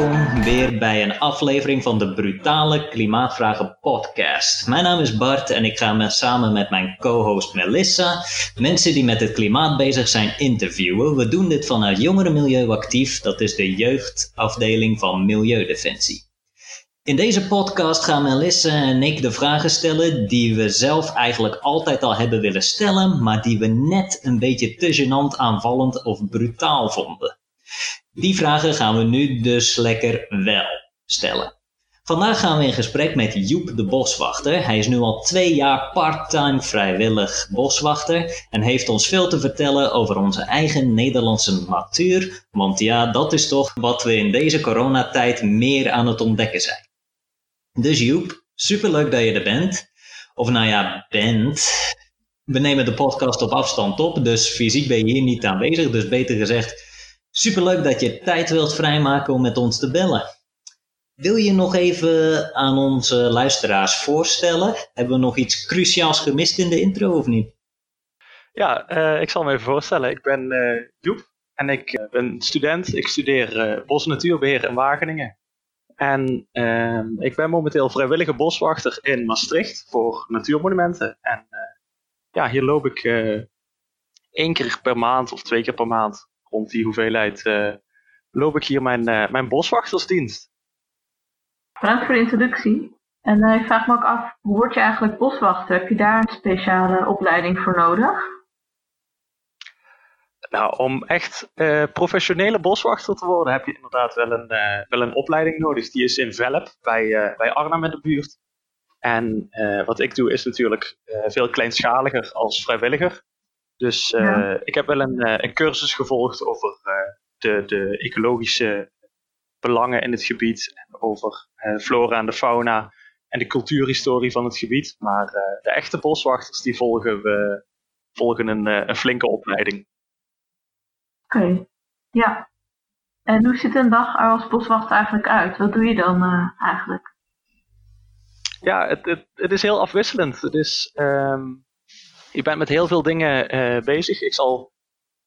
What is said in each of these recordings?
welkom weer bij een aflevering van de Brutale Klimaatvragen podcast. Mijn naam is Bart en ik ga me samen met mijn co-host Melissa mensen die met het klimaat bezig zijn interviewen. We doen dit vanuit Jongerenmilieu Actief, dat is de jeugdafdeling van Milieudefensie. In deze podcast gaan Melissa en ik de vragen stellen die we zelf eigenlijk altijd al hebben willen stellen, maar die we net een beetje te gênant, aanvallend of brutaal vonden. Die vragen gaan we nu dus lekker wel stellen. Vandaag gaan we in gesprek met Joep de Boswachter. Hij is nu al twee jaar parttime vrijwillig boswachter en heeft ons veel te vertellen over onze eigen Nederlandse natuur. Want ja, dat is toch wat we in deze coronatijd meer aan het ontdekken zijn. Dus Joep, superleuk dat je er bent. Of nou ja, bent. We nemen de podcast op afstand op, dus fysiek ben je hier niet aanwezig. Dus beter gezegd, superleuk dat je tijd wilt vrijmaken om met ons te bellen. Wil je nog even aan onze luisteraars voorstellen? Hebben we nog iets cruciaals gemist in de intro of niet? Ja, uh, ik zal me even voorstellen. Ik ben uh, Joep en ik uh, ben student. Ik studeer bos- en natuurbeheer in Wageningen. En ehm, ik ben momenteel vrijwillige boswachter in Maastricht voor natuurmonumenten. En ja, hier loop ik één keer per maand of twee keer per maand rond die hoeveelheid loop ik hier mijn, mijn boswachtersdienst. Bedankt voor de introductie. En ik vraag me ook af, hoe word je eigenlijk boswachter? Heb je daar een speciale opleiding voor nodig? Nou, om echt uh, professionele boswachter te worden heb je inderdaad wel een, uh, wel een opleiding nodig. Die is in Velp, bij, uh, bij Arnhem in de buurt. En wat ik doe is natuurlijk veel kleinschaliger als vrijwilliger. Dus ja. ik heb wel een, een cursus gevolgd over de, de ecologische belangen in het gebied. Over flora en de fauna en de cultuurhistorie van het gebied. Maar de echte boswachters die volgen, we, volgen een, een flinke opleiding. Oké, okay. ja. En hoe ziet een dag als boswachter eigenlijk uit? Wat doe je dan eigenlijk? Ja, het, het, het, is heel afwisselend. Het is, um, je bent met heel veel dingen uh, bezig. Ik zal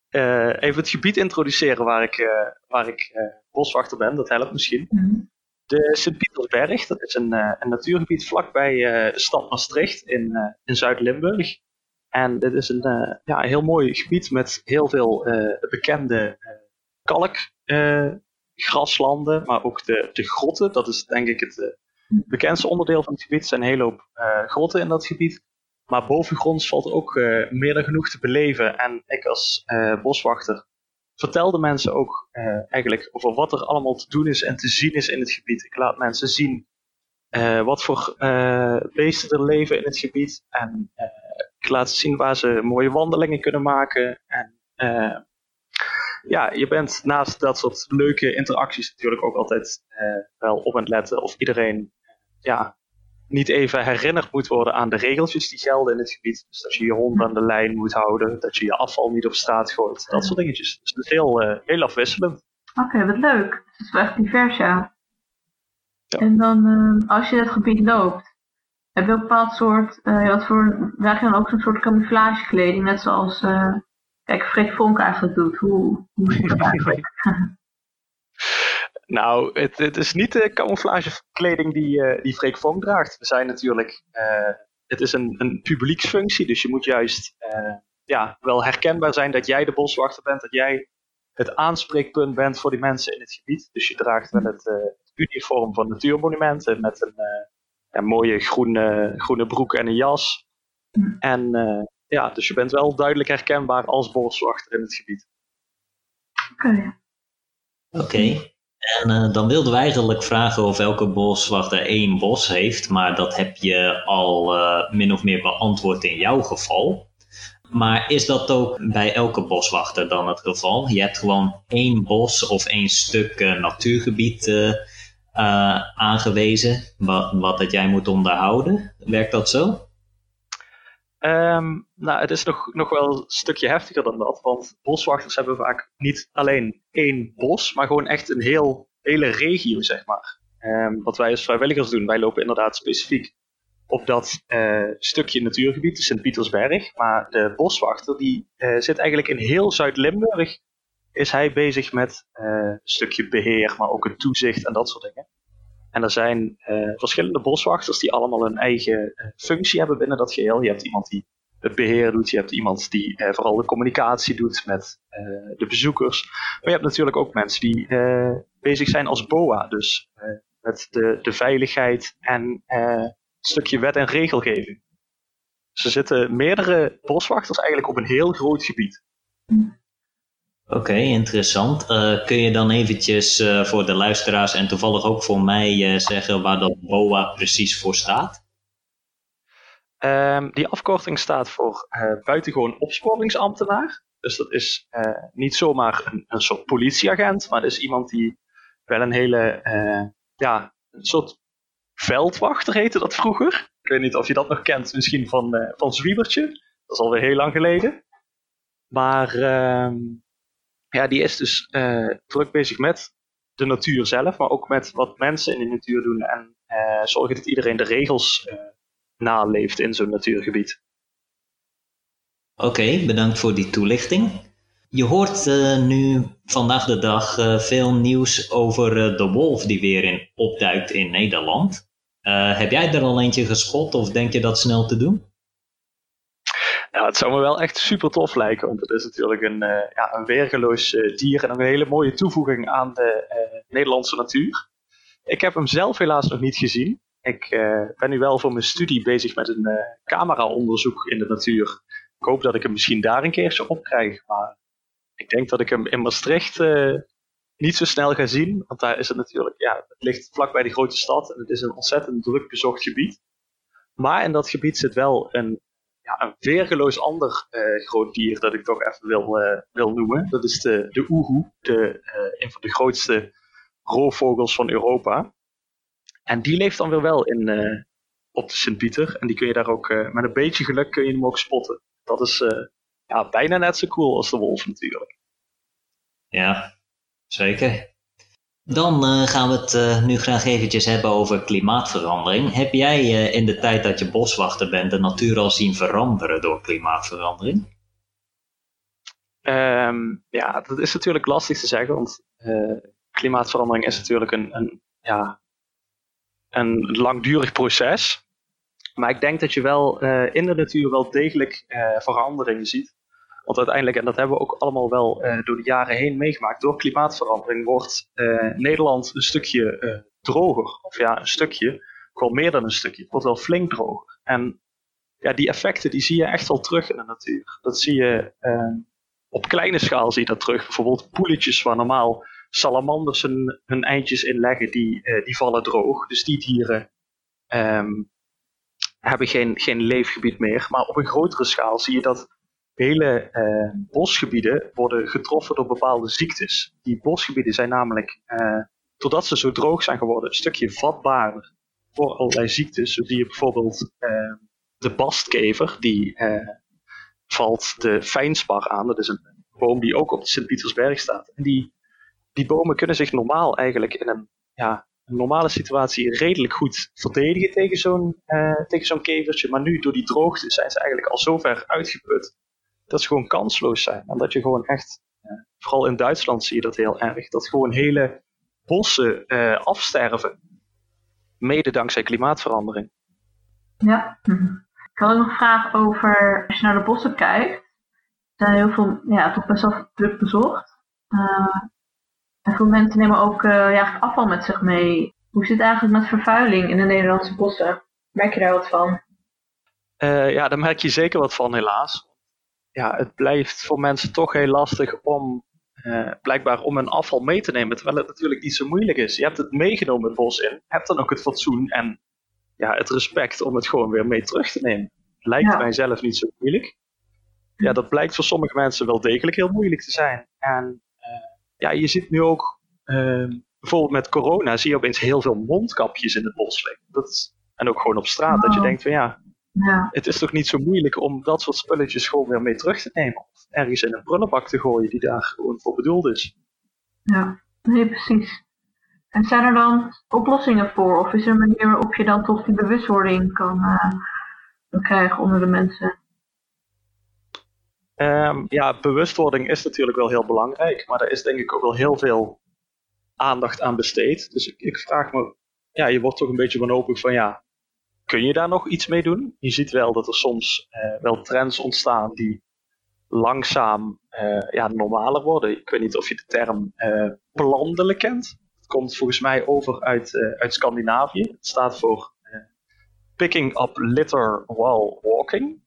uh, even het gebied introduceren waar ik, waar ik boswachter ben. Dat helpt misschien. Mm -hmm. De Sint-Pietersberg, dat is een, een natuurgebied vlakbij de stad Maastricht in, in Zuid-Limburg. En dit is een ja, heel mooi gebied met heel veel bekende kalkgraslanden, maar ook de, de grotten. Dat is denk ik het bekendste onderdeel van het gebied. Er zijn een hele hoop grotten in dat gebied. Maar bovengronds valt ook meer dan genoeg te beleven. En ik als boswachter vertelde mensen ook eigenlijk over wat er allemaal te doen is en te zien is in het gebied. Ik laat mensen zien wat voor beesten er leven in het gebied. En ik laat zien waar ze mooie wandelingen kunnen maken. En uh, ja, je bent naast dat soort leuke interacties natuurlijk ook altijd uh, wel op aan het letten of iedereen ja, niet even herinnerd moet worden aan de regeltjes die gelden in het gebied. Dus dat je je hond aan de lijn moet houden, dat je je afval niet op straat gooit, dat soort dingetjes. Dus het is heel, uh, heel afwisselend. Oké, okay, wat leuk. Het is wel echt divers, ja. ja. En dan, uh, als je het gebied loopt, heb je een bepaald soort, uh, wat voor, draag je dan ook zo'n soort camouflagekleding, net zoals, kijk, Freek Vonk eigenlijk doet. Hoe, hoe dat eigenlijk? nou, het, het, is niet de camouflagekleding die, uh, die Freek Vonk draagt. We zijn natuurlijk, het is een, een publieksfunctie, dus je moet juist ja, wel herkenbaar zijn dat jij de boswachter bent, dat jij het aanspreekpunt bent voor die mensen in het gebied. Dus je draagt wel het uniform van natuurmonumenten met een een mooie groene, groene broek en een jas. En uh, ja, dus je bent wel duidelijk herkenbaar als boswachter in het gebied. Oké. Okay. Oké. Okay. En uh, dan wilden we eigenlijk vragen of elke boswachter één bos heeft, maar dat heb je al uh, min of meer beantwoord in jouw geval. Maar is dat ook bij elke boswachter dan het geval? Je hebt gewoon één bos of één stuk natuurgebied uh, aangewezen wat, wat dat jij moet onderhouden. Werkt dat zo? Um, nou, het is nog, nog wel een stukje heftiger dan dat. Want boswachters hebben vaak niet alleen één bos, maar gewoon echt een heel, hele regio, zeg maar. Um, wat wij als vrijwilligers doen, wij lopen inderdaad specifiek op dat uh, stukje natuurgebied, de Sint-Pietersberg. Maar de boswachter die uh, zit eigenlijk in heel Zuid-Limburg is hij bezig met een stukje beheer, maar ook een toezicht en dat soort dingen. En er zijn verschillende boswachters die allemaal een eigen functie hebben binnen dat geheel. Je hebt iemand die het beheer doet. Je hebt iemand die eh, vooral de communicatie doet met eh, de bezoekers. Maar je hebt natuurlijk ook mensen die eh, bezig zijn als BOA. Dus met de, de veiligheid en een stukje wet en regelgeving. Er zitten meerdere boswachters eigenlijk op een heel groot gebied. Oké, interessant. kun je dan eventjes voor de luisteraars en toevallig ook voor mij zeggen waar dat BOA precies voor staat? Um, die afkorting staat voor buitengewoon opsporingsambtenaar. Dus dat is niet zomaar een, een, soort politieagent, maar dat is iemand die wel een hele, ja, een soort veldwachter heette dat vroeger. Ik weet niet of je dat nog kent, misschien van, van Zwiebertje. Dat is alweer heel lang geleden. Maar uh, ja, die is dus druk bezig met de natuur zelf, maar ook met wat mensen in de natuur doen en zorgen dat iedereen de regels naleeft in zo'n natuurgebied. Oké, bedankt voor die toelichting. Je hoort uh, nu vandaag de dag uh, veel nieuws over uh, de wolf die weer in opduikt in Nederland. heb jij er al eentje gespot of denk je dat snel te doen? Nou, het zou me wel echt super tof lijken, want het is natuurlijk een, ja, een weergeloos dier en een hele mooie toevoeging aan de Nederlandse natuur. Ik heb hem zelf helaas nog niet gezien, ik ben nu wel voor mijn studie bezig met een camera-onderzoek in de natuur. Ik hoop dat ik hem misschien daar een keertje op krijg. Maar ik denk dat ik hem in Maastricht niet zo snel ga zien. Want daar is het natuurlijk, ja, het ligt vlakbij de grote stad en het is een ontzettend druk bezocht gebied. Maar in dat gebied zit wel een, ja, een weergeloos ander groot dier dat ik toch even wil, wil noemen. Dat is de, de oehoe, de, een van de grootste roofvogels van Europa. En die leeft dan weer wel in, op de Sint-Pieter. En die kun je daar ook, met een beetje geluk kun je hem ook spotten. Dat is ja, bijna net zo cool als de wolf natuurlijk. Ja, zeker. Dan gaan we het nu graag eventjes hebben over klimaatverandering. Heb jij in de tijd dat je boswachter bent de natuur al zien veranderen door klimaatverandering? Um, ja, dat is natuurlijk lastig te zeggen, want klimaatverandering is natuurlijk een, een ja, een langdurig proces. Maar ik denk dat je wel in de natuur wel degelijk veranderingen ziet. Want uiteindelijk, en dat hebben we ook allemaal wel uh, door de jaren heen meegemaakt, door klimaatverandering wordt Nederland een stukje droger. Of ja, een stukje, gewoon meer dan een stukje. Het wordt wel flink droger. En ja, die effecten die zie je echt wel terug in de natuur. Dat zie je op kleine schaal zie je dat terug. Bijvoorbeeld poeletjes waar normaal salamanders hun, hun eitjes inleggen, die, die vallen droog. Dus die dieren um, hebben geen, geen leefgebied meer. Maar op een grotere schaal zie je dat hele uh, bosgebieden worden getroffen door bepaalde ziektes. Die bosgebieden zijn namelijk, uh, doordat ze zo droog zijn geworden, een stukje vatbaarder voor allerlei ziektes. Zo zie je bijvoorbeeld ehm, de bastkever, die valt de fijnspar aan. Dat is een boom die ook op de Sint-Pietersberg staat. En die die bomen kunnen zich normaal eigenlijk in een, ja, een normale situatie redelijk goed verdedigen tegen zo'n tegen kevertje. Maar nu door die droogte zijn ze eigenlijk al zo ver uitgeput dat ze gewoon kansloos zijn. En dat je gewoon echt, uh, vooral in Duitsland zie je dat heel erg, dat gewoon hele bossen uh, afsterven. Mede dankzij klimaatverandering. Ja, ik had ook nog een vraag over, als je naar de bossen kijkt, er zijn heel veel, ja, toch best wel druk bezocht. En veel mensen nemen ook uh, ja, afval met zich mee. Hoe zit het eigenlijk met vervuiling in de Nederlandse bossen? Merk je daar wat van? Uh, ja, daar merk je zeker wat van, helaas. Ja, het blijft voor mensen toch heel lastig om uh, blijkbaar om hun afval mee te nemen, terwijl het natuurlijk niet zo moeilijk is. Je hebt het meegenomen het bos in, hebt dan ook het fatsoen en ja, het respect om het gewoon weer mee terug te nemen. Lijkt ja. mij zelf niet zo moeilijk. Ja, dat blijkt voor sommige mensen wel degelijk heel moeilijk te zijn. En ja, je ziet nu ook, uh, bijvoorbeeld met corona, zie je opeens heel veel mondkapjes in het bos liggen. Dat en ook gewoon op straat, dat je denkt van ja, ja, het is toch niet zo moeilijk om dat soort spulletjes gewoon weer mee terug te nemen. Of ergens in een prullenbak te gooien die daar gewoon voor bedoeld is. Ja, nee, precies. En zijn er dan oplossingen voor? Of is er een manier waarop je dan toch die bewustwording kan uh, krijgen onder de mensen? Um, ja, bewustwording is natuurlijk wel heel belangrijk, maar daar is denk ik ook wel heel veel aandacht aan besteed. Dus ik, ik vraag me, ja, je wordt toch een beetje wanhopig van ja, kun je daar nog iets mee doen? Je ziet wel dat er soms uh, wel trends ontstaan die langzaam uh, ja, normaler worden. Ik weet niet of je de term uh, plandelen kent. Het komt volgens mij over uit, uit Scandinavië. Het staat voor picking up litter while walking.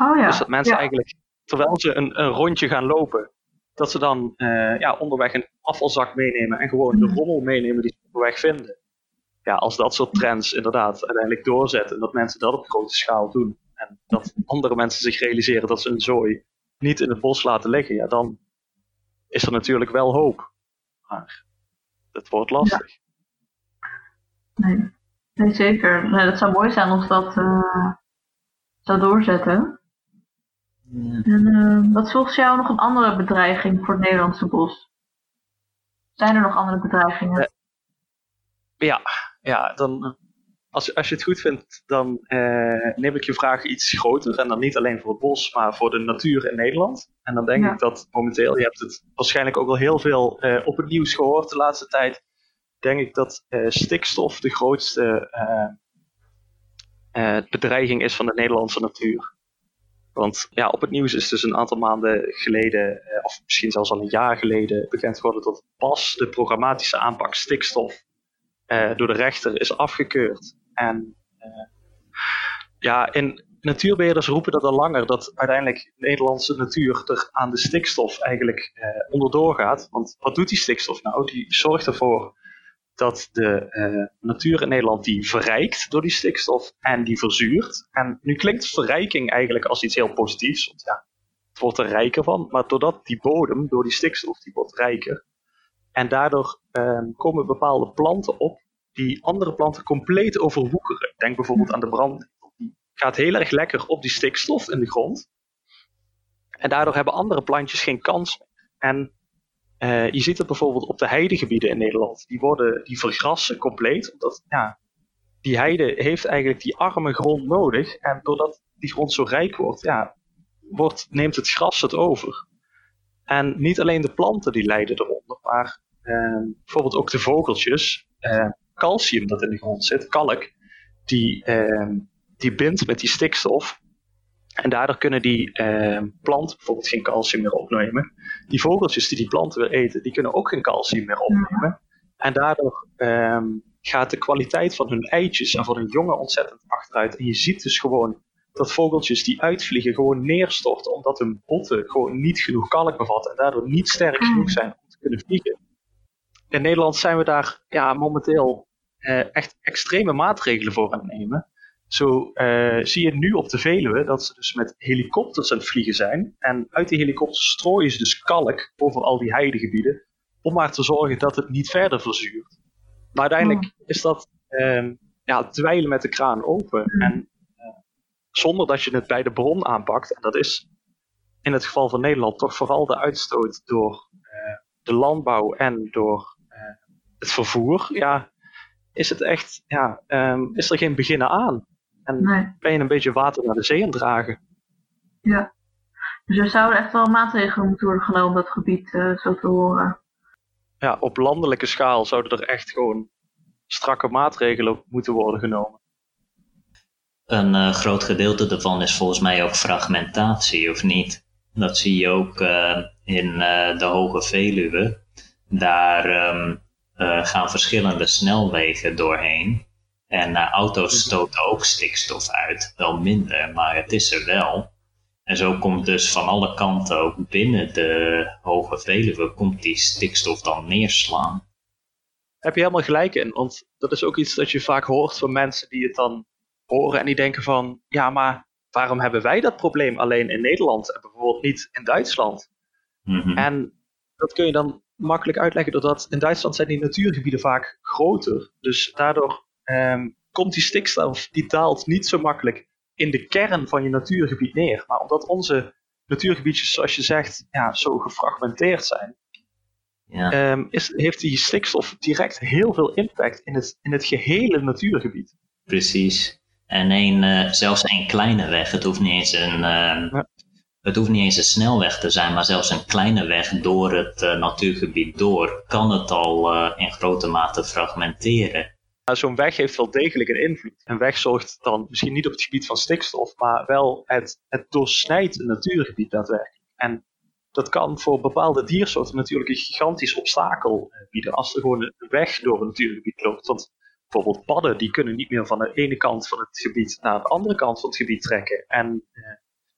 Oh ja. Dus dat mensen ja. eigenlijk, terwijl ze een, een rondje gaan lopen, dat ze dan ja, onderweg een afvalzak meenemen en gewoon de rommel meenemen die ze onderweg vinden. Ja, als dat soort trends inderdaad uiteindelijk doorzetten, dat mensen dat op grote schaal doen, en dat andere mensen zich realiseren dat ze een zooi niet in het bos laten liggen, ja, dan is er natuurlijk wel hoop. Maar het wordt lastig. Ja. Nee. nee, zeker. Nee, dat zou mooi zijn als dat uh, zou doorzetten. Ja. En uh, wat is volgens jou nog een andere bedreiging voor het Nederlandse bos? Zijn er nog andere bedreigingen? Ja, ja dan, als, als je het goed vindt, dan uh, neem ik je vraag iets groter. En dan niet alleen voor het bos, maar voor de natuur in Nederland. En dan denk Ja. ik dat momenteel, je hebt het waarschijnlijk ook al heel veel eh, op het nieuws gehoord de laatste tijd. Denk ik dat eh, stikstof de grootste eh, eh, bedreiging is van de Nederlandse natuur. Want ja, op het nieuws is dus een aantal maanden geleden, eh, of misschien zelfs al een jaar geleden, bekend geworden dat pas de programmatische aanpak stikstof eh, door de rechter is afgekeurd. En eh, ja, en natuurbeheerders roepen dat al langer, dat uiteindelijk de Nederlandse natuur er aan de stikstof eigenlijk eh, onderdoor gaat. Want wat doet die stikstof nou? Die zorgt ervoor dat de natuur in Nederland die verrijkt door die stikstof en die verzuurt. En nu klinkt verrijking eigenlijk als iets heel positiefs, want ja, het wordt er rijker van. Maar doordat die bodem, door die stikstof, die wordt rijker. En daardoor eh, komen bepaalde planten op die andere planten compleet overwoekeren. Denk bijvoorbeeld aan de brand. Die gaat heel erg lekker op die stikstof in de grond. En daardoor hebben andere plantjes geen kans. En uh, je ziet het bijvoorbeeld op de heidegebieden in Nederland. Die, worden, die vergrassen compleet. Omdat ja, die heide heeft eigenlijk die arme grond nodig. En doordat die grond zo rijk wordt, ja, wordt neemt het gras het over. En niet alleen de planten die lijden eronder, maar uh, bijvoorbeeld ook de vogeltjes. Uh, calcium dat in de grond zit, kalk, die, die bindt met die stikstof. En daardoor kunnen die uh, planten bijvoorbeeld geen calcium meer opnemen. Die vogeltjes die die planten weer eten, die kunnen ook geen calcium meer opnemen. En daardoor gaat de kwaliteit van hun eitjes en van hun jongen ontzettend achteruit. En je ziet dus gewoon dat vogeltjes die uitvliegen gewoon neerstorten, omdat hun botten gewoon niet genoeg kalk bevatten en daardoor niet sterk genoeg zijn om te kunnen vliegen. In Nederland zijn we daar ja, momenteel uh, echt extreme maatregelen voor aan het nemen. Zo uh, zie je nu op de Veluwe dat ze dus met helikopters aan het vliegen zijn. En uit die helikopters strooien ze dus kalk over al die heidegebieden. Om maar te zorgen dat het niet verder verzuurt. Maar uiteindelijk oh. is dat uh, ja, dweilen met de kraan open. Mm. En zonder dat je het bij de bron aanpakt. En dat is in het geval van Nederland toch vooral de uitstoot door uh, de landbouw en door het vervoer. Ja, is het echt, ja, um, is er geen beginnen aan. En nee. ben je een beetje water naar de zee aan dragen. Ja. Dus er zouden echt wel maatregelen moeten worden genomen op dat gebied, uh, zo te horen. Ja, op landelijke schaal zouden er echt gewoon strakke maatregelen moeten worden genomen. Een uh, groot gedeelte daarvan is volgens mij ook fragmentatie, of niet? Dat zie je ook uh, in de Hoge Veluwe. Daar um, gaan verschillende snelwegen doorheen. En auto's stoten ook stikstof uit. Wel minder, maar het is er wel. En zo komt dus van alle kanten, ook binnen de Hoge Veluwe, komt die stikstof dan neerslaan. Heb je helemaal gelijk in, want dat is ook iets dat je vaak hoort van mensen die het dan horen en die denken van, ja maar waarom hebben wij dat probleem alleen in Nederland en bijvoorbeeld niet in Duitsland? Mm -hmm. En dat kun je dan makkelijk uitleggen doordat in Duitsland zijn die natuurgebieden vaak groter. Dus daardoor um, komt die stikstof, die daalt niet zo makkelijk in de kern van je natuurgebied neer. Maar omdat onze natuurgebiedjes, zoals je zegt, ja, zo gefragmenteerd zijn, ja. um, is, heeft die stikstof direct heel veel impact in het, in het gehele natuurgebied. Precies. En een, uh, zelfs een kleine weg, het hoeft niet eens een, uh, ja. Het hoeft niet eens een snelweg te zijn, maar zelfs een kleine weg door het natuurgebied door kan het al in grote mate fragmenteren. Zo'n weg heeft wel degelijk een invloed. Een weg zorgt dan misschien niet op het gebied van stikstof, maar wel het, het doorsnijdt een natuurgebied daadwerkelijk. En dat kan voor bepaalde diersoorten natuurlijk een gigantisch obstakel eh, bieden als er gewoon een weg door een natuurgebied loopt. Want bijvoorbeeld padden, die kunnen niet meer van de ene kant van het gebied naar de andere kant van het gebied trekken. En eh,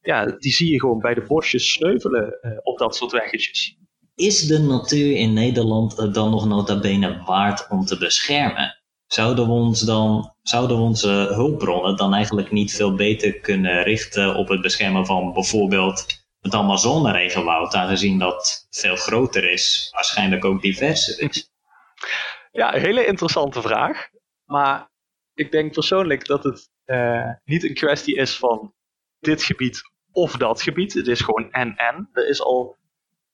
ja, die zie je gewoon bij de bosjes sneuvelen eh, op dat soort weggetjes. Is de natuur in Nederland dan nog nota bene waard om te beschermen? Zouden we, ons dan, zouden we onze hulpbronnen dan eigenlijk niet veel beter kunnen richten op het beschermen van bijvoorbeeld het Amazone-regenwoud, aangezien dat veel groter is, waarschijnlijk ook diverser is? Ja, een hele interessante vraag. Maar ik denk persoonlijk dat het uh, niet een kwestie is van dit gebied of dat gebied. Het is gewoon en-en. Er is al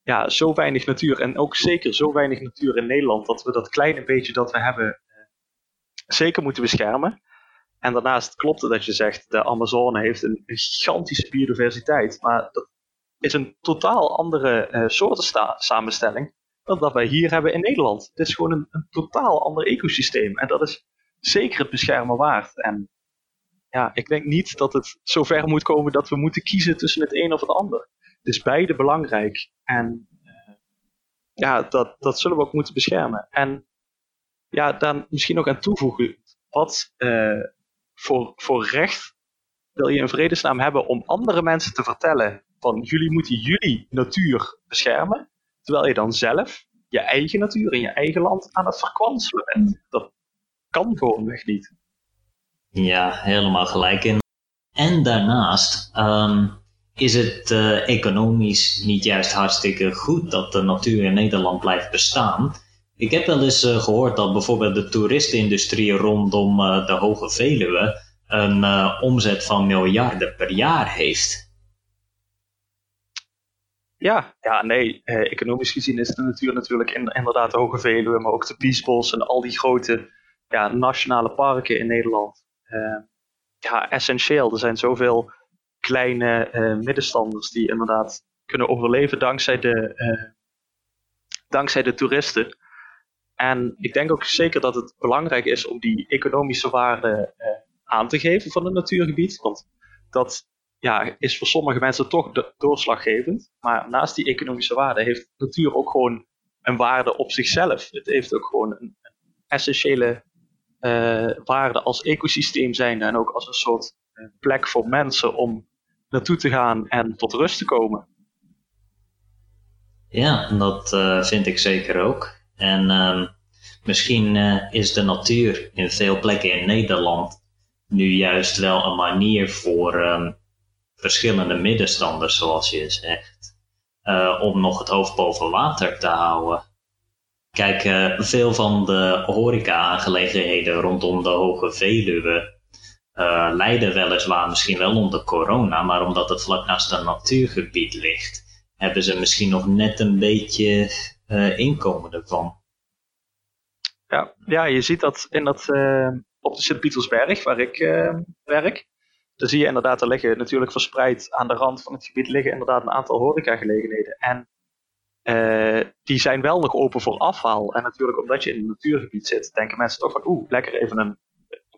ja, zo weinig natuur en ook zeker zo weinig natuur in Nederland dat we dat kleine beetje dat we hebben uh, zeker moeten beschermen. En daarnaast klopt het dat je zegt, de Amazone heeft een gigantische biodiversiteit. Maar dat is een totaal andere uh, soorten samenstelling dan dat wij hier hebben in Nederland. Het is gewoon een, een, totaal ander ecosysteem. En dat is zeker het beschermen waard. En ja, ik denk niet dat het zover moet komen dat we moeten kiezen tussen het een of het ander. Het is beide belangrijk. En uh, ja, dat, dat zullen we ook moeten beschermen. En ja, dan misschien nog aan toevoegen. Wat uh, voor, voor recht wil je in vredesnaam hebben om andere mensen te vertellen van jullie moeten jullie natuur beschermen, terwijl je dan zelf je eigen natuur in je eigen land aan het verkwanselen bent. Dat kan gewoonweg niet. Ja, helemaal gelijk in. En daarnaast ehm, is het uh, economisch niet juist hartstikke goed dat de natuur in Nederland blijft bestaan. Ik heb wel eens uh, gehoord dat bijvoorbeeld de toeristenindustrie rondom uh, de Hoge Veluwe een omzet van miljarden per jaar heeft. Ja, ja nee, eh, economisch gezien is de natuur natuurlijk in, inderdaad de Hoge Veluwe, maar ook de Biesbos en al die grote ja, nationale parken in Nederland. Uh, ja, essentieel. Er zijn zoveel kleine uh, middenstanders die inderdaad kunnen overleven dankzij de, uh, dankzij de toeristen. En ik denk ook zeker dat het belangrijk is om die economische waarde aan te geven van het natuurgebied. Want dat ja, is voor sommige mensen toch doorslaggevend. Maar naast die economische waarde heeft natuur ook gewoon een waarde op zichzelf. Het heeft ook gewoon een, essentiële waarde als ecosysteem zijn en ook als een soort uh, plek voor mensen om naartoe te gaan en tot rust te komen. Ja, dat uh, vind ik zeker ook. En ehm, misschien is de natuur in veel plekken in Nederland nu juist wel een manier voor um, verschillende middenstanders, zoals je zegt, om nog het hoofd boven water te houden. Kijk, uh, veel van de horeca-aangelegenheden rondom de Hoge Veluwe uh, lijden weliswaar misschien wel onder corona, maar omdat het vlak naast een natuurgebied ligt, hebben ze misschien nog net een beetje inkomen ervan. Ja, ja, je ziet dat in dat, op de Sint-Pietersberg, waar ik werk, dan zie je inderdaad, er liggen natuurlijk verspreid aan de rand van het gebied liggen inderdaad een aantal horecagelegenheden. En uh, die zijn wel nog open voor afhaal. En natuurlijk omdat je in een natuurgebied zit, denken mensen toch van oeh, lekker even een,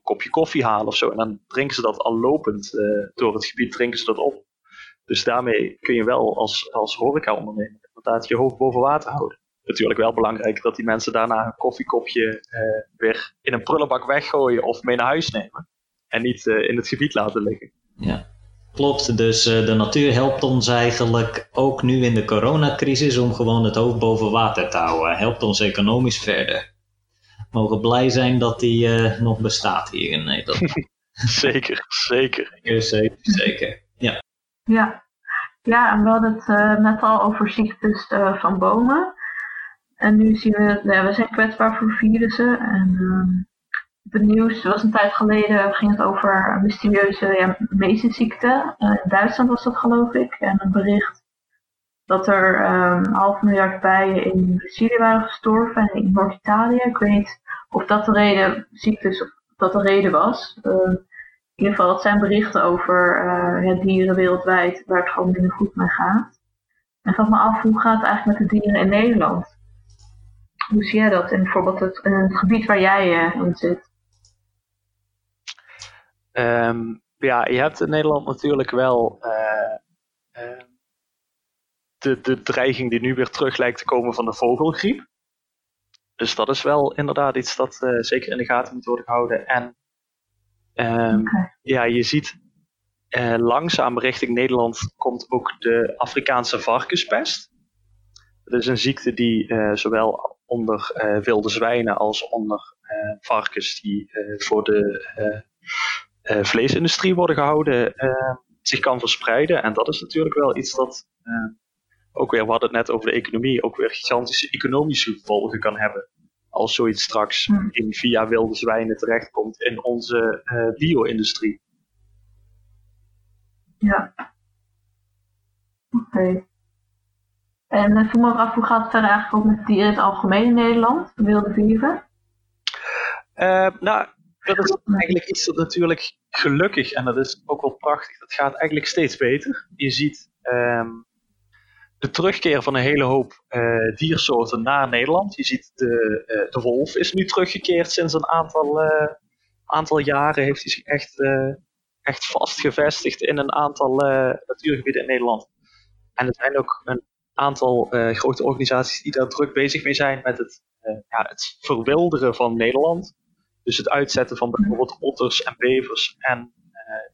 kopje koffie halen of zo. En dan drinken ze dat al lopend uh, door het gebied, drinken ze dat op. Dus daarmee kun je wel als, als horeca-ondernemer inderdaad je hoofd boven water houden. Natuurlijk wel belangrijk dat die mensen daarna een koffiekopje uh, weer in een prullenbak weggooien of mee naar huis nemen en niet in het gebied laten liggen. Ja, klopt. Dus uh, de natuur helpt ons eigenlijk ook nu in de coronacrisis om gewoon het hoofd boven water te houden. Helpt ons economisch verder. We mogen blij zijn dat die uh, nog bestaat hier in Nederland. zeker, zeker. Zeker, zeker. Ja. Ja, ja en we hadden het net al over ziektes van bomen. En nu zien we, ja, we zijn kwetsbaar voor virussen. En ehm, het nieuws was een tijd geleden, ging het over een mysterieuze ja, meestenziekte. Uh, in Duitsland was dat geloof ik. En een bericht dat er um, een half miljard bijen in Brazilië waren gestorven en in Noord-Italië. Ik weet niet of dat de reden, ziektes, of dat de reden was. Uh, in ieder geval, het zijn berichten over uh, dieren wereldwijd waar het gewoon minder goed mee gaat. En ik me af, hoe gaat het eigenlijk met de dieren in Nederland? Hoe zie jij dat in bijvoorbeeld het, in het gebied waar jij in zit? Um, ja, je hebt in Nederland natuurlijk wel uh, de, de dreiging die nu weer terug lijkt te komen van de vogelgriep. Dus dat is wel inderdaad iets dat uh, zeker in de gaten moet worden gehouden. En um, ja, je ziet uh, langzaam richting Nederland komt ook de Afrikaanse varkenspest. Dat is een ziekte die zowel onder wilde zwijnen als onder varkens die voor de vleesindustrie worden gehouden zich kan verspreiden. En dat is natuurlijk wel iets dat ook weer, we hadden het net over de economie, ook weer gigantische economische gevolgen kan hebben. Als zoiets straks hmm. in, via wilde zwijnen terechtkomt in onze uh, bio-industrie. Ja. Oké. Okay. En uh, vroeg me af, hoe gaat het verder eigenlijk ook met dieren in het algemeen in Nederland, wilde dieren? Uh, nou, dat is eigenlijk iets dat natuurlijk gelukkig, en dat is ook wel prachtig, dat gaat eigenlijk steeds beter. Je ziet um, de terugkeer van een hele hoop uh, diersoorten naar Nederland. Je ziet de, uh, de wolf is nu teruggekeerd sinds een aantal, uh, aantal jaren. Heeft hij zich echt, echt vastgevestigd in een aantal natuurgebieden in Nederland. En er zijn ook een aantal grote organisaties die daar druk bezig mee zijn met het, ja, het verwilderen van Nederland. Dus het uitzetten van bijvoorbeeld otters en bevers. En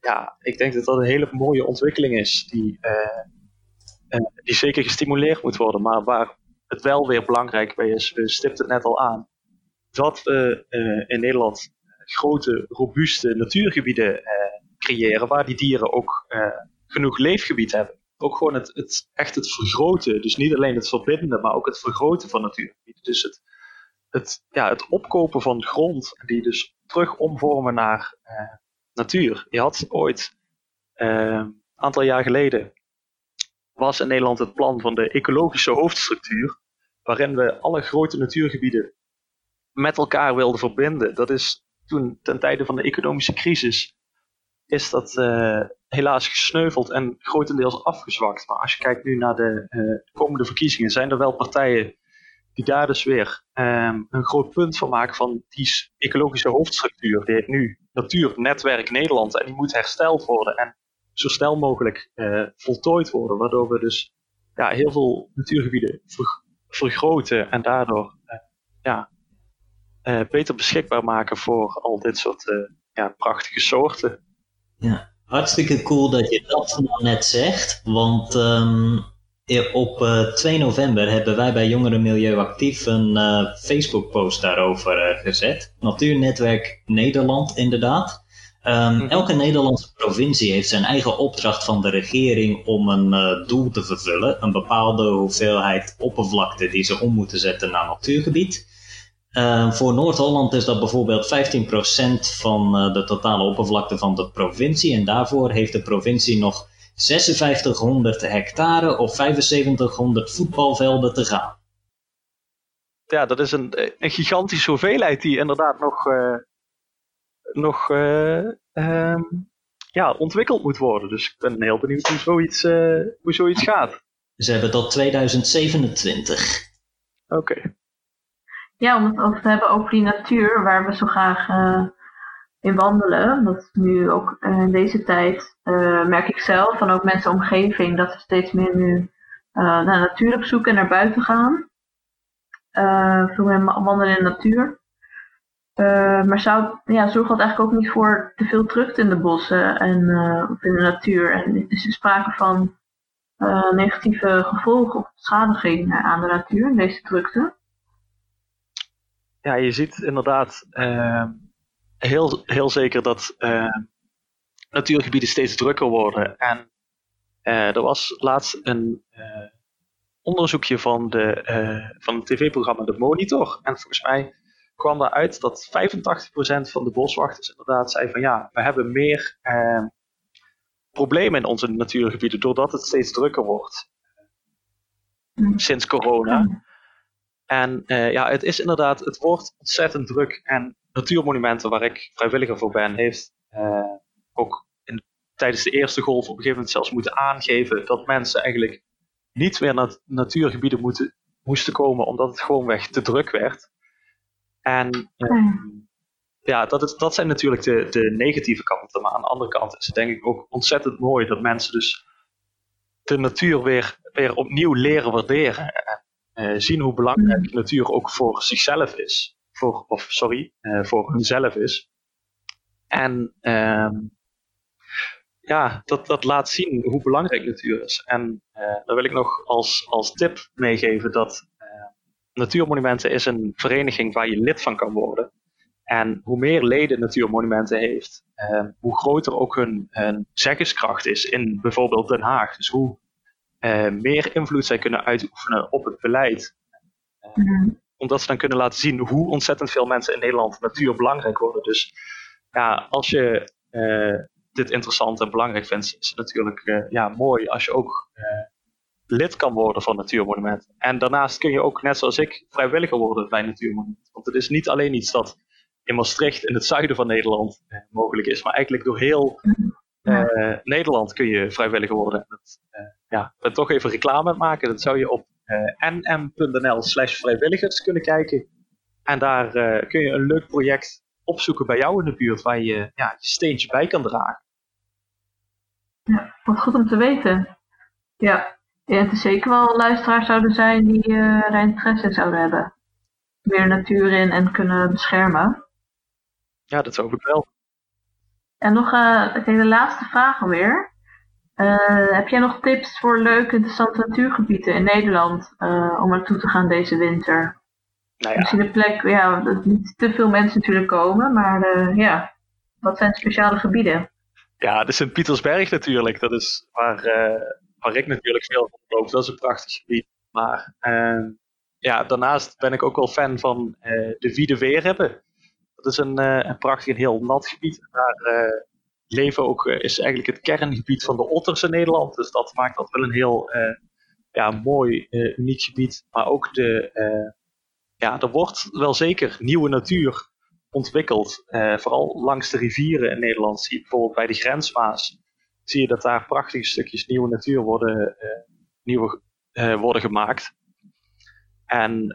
ja, ik denk dat dat een hele mooie ontwikkeling is die uh, die zeker gestimuleerd moet worden. Maar waar het wel weer belangrijk bij is, we stipten het net al aan, dat we in Nederland grote, robuuste natuurgebieden creëren, waar die dieren ook genoeg leefgebied hebben. Ook gewoon het, het, echt het vergroten, dus niet alleen het verbinden, maar ook het vergroten van natuurgebieden. Dus het, het, ja, het opkopen van grond, die dus terug omvormen naar natuur. Je had ooit een aantal jaar geleden was in Nederland het plan van de ecologische hoofdstructuur, waarin we alle grote natuurgebieden met elkaar wilden verbinden. Dat is toen ten tijde van de economische crisis, is dat uh, helaas gesneuveld en grotendeels afgezwakt. Maar als je kijkt nu naar de uh, komende verkiezingen, zijn er wel partijen die daar dus weer um, een groot punt van maken van die ecologische hoofdstructuur. Die heet nu Natuurnetwerk Nederland en die moet hersteld worden. En zo snel mogelijk uh, voltooid worden. Waardoor we dus ja, heel veel natuurgebieden vergroten en daardoor uh, ja, uh, beter beschikbaar maken voor al dit soort ja, prachtige soorten. Ja, hartstikke cool dat je dat nou net zegt. Want um, op 2 november hebben wij bij Jongeren Milieu Actief een Facebook-post daarover gezet. Natuurnetwerk Nederland, inderdaad. Um, elke Nederlandse provincie heeft zijn eigen opdracht van de regering om een doel te vervullen. Een bepaalde hoeveelheid oppervlakte die ze om moeten zetten naar natuurgebied. Uh, voor Noord-Holland is dat bijvoorbeeld 15% van de totale oppervlakte van de provincie. En daarvoor heeft de provincie nog 5600 hectare of 7500 voetbalvelden te gaan. Ja, dat is een, een gigantische hoeveelheid die inderdaad nog nog uh, um, ja, ontwikkeld moet worden. Dus ik ben heel benieuwd hoe zoiets, uh, hoe zoiets gaat. Ze hebben tot 2027. Oké. Okay. Ja, om het over te hebben over die natuur waar we zo graag uh, in wandelen. Dat nu ook in deze tijd merk ik zelf en ook mensen omgeving dat we steeds meer nu naar natuur op zoek en naar buiten gaan. veel meer wandelen in de natuur. Uh, maar zou, ja, zorgt dat eigenlijk ook niet voor te veel drukte in de bossen en uh, in de natuur? En is er sprake van uh, negatieve gevolgen of beschadiging aan de natuur, deze drukte? Ja, je ziet inderdaad heel, heel zeker dat natuurgebieden steeds drukker worden. En er was laatst een onderzoekje van, de, van het tv-programma De Monitor. En volgens mij kwam eruit dat 85% van de boswachters inderdaad zei van ja, we hebben meer eh, problemen in onze natuurgebieden doordat het steeds drukker wordt. Sinds corona. En uh, ja, het is inderdaad, het wordt ontzettend druk. En natuurmonumenten waar ik vrijwilliger voor ben, heeft uh, ook in, tijdens de eerste golf op een gegeven moment zelfs moeten aangeven dat mensen eigenlijk niet meer naar natuurgebieden moeten, moesten komen omdat het gewoonweg te druk werd. En ehm, ja, dat, is, dat zijn natuurlijk de, de negatieve kanten. Maar aan de andere kant is het denk ik ook ontzettend mooi dat mensen dus de natuur weer, weer opnieuw leren waarderen. En uh, zien hoe belangrijk de natuur ook voor zichzelf is. Of sorry, uh, voor hunzelf is. En uh, ja, dat, dat laat zien hoe belangrijk natuur is. En uh, dan wil ik nog als, als tip meegeven dat Natuurmonumenten is een vereniging waar je lid van kan worden. En hoe meer leden Natuurmonumenten heeft, eh, hoe groter ook hun, hun, zeggenskracht is in bijvoorbeeld Den Haag. Dus hoe eh, meer invloed zij kunnen uitoefenen op het beleid. Uh, Omdat ze dan kunnen laten zien hoe ontzettend veel mensen in Nederland natuur belangrijk worden. Dus ja, als je eh, dit interessant en belangrijk vindt, is het natuurlijk ja, mooi als je ook lid kan worden van Natuurmonument. En daarnaast kun je ook, net zoals ik, vrijwilliger worden bij Natuurmonument. Want het is niet alleen iets dat in Maastricht in het zuiden van Nederland eh, mogelijk is, maar eigenlijk door heel eh, Nederland kun je vrijwilliger worden. Dat, ja, ik ben toch even reclame maken. Dat zou je op nm.nl slash vrijwilligers kunnen kijken. En daar kun je een leuk project opzoeken bij jou in de buurt waar je ja, je steentje bij kan dragen. Ja, wat goed om te weten. Ja, ja, het is zeker wel luisteraars zouden zijn die uh, daar interesse in zouden hebben. Meer natuur in en kunnen beschermen. Ja, dat hoop ik wel. En nog uh, de laatste vraag alweer. Uh, heb jij nog tips voor leuke, interessante natuurgebieden in Nederland uh, om naartoe te gaan deze winter? Nou ja. Misschien een plek, ja, dat niet te veel mensen natuurlijk komen, maar ja, wat zijn speciale gebieden? Ja, de Sint-Pietersberg natuurlijk. Dat is waar, waar ik natuurlijk veel van loop. Dat is een prachtig gebied. Maar uh, ja, daarnaast ben ik ook wel fan van de Wiede Weerhebben. Dat is een, een prachtig en heel nat gebied. Daar eh, leven ook, is eigenlijk het kerngebied van de otters in Nederland. Dus dat maakt dat wel een heel ja, mooi, uniek gebied. Maar ook de, ja, er wordt wel zeker nieuwe natuur ontwikkeld. vooral langs de rivieren in Nederland. Zie je bijvoorbeeld bij de grensmaas zie je dat daar prachtige stukjes nieuwe natuur worden, nieuwe, worden gemaakt. En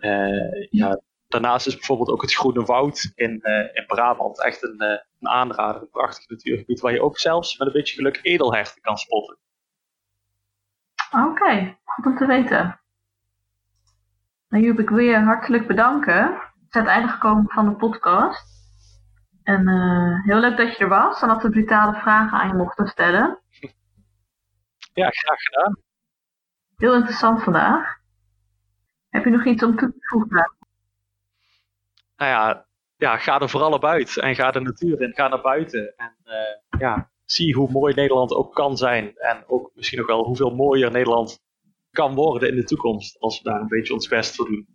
ja, daarnaast is bijvoorbeeld ook het Groene Woud in, in Brabant echt een, een aanrader, een prachtig natuurgebied waar je ook zelfs met een beetje geluk edelherten kan spotten. Oké, okay, goed om te weten. Nou, Joep, ik wil je hartelijk bedanken. We zijn het einde gekomen van de podcast. En uh, heel leuk dat je er was en dat we brutale vragen aan je mochten stellen. Ja, graag gedaan. Heel interessant vandaag. Heb je nog iets om toe te voegen? nou ja, ja, ga er vooral op uit. En ga de natuur in, ga naar buiten. En eh, ja, zie hoe mooi Nederland ook kan zijn. En ook misschien nog wel hoeveel mooier Nederland kan worden in de toekomst. Als we daar een beetje ons best voor doen.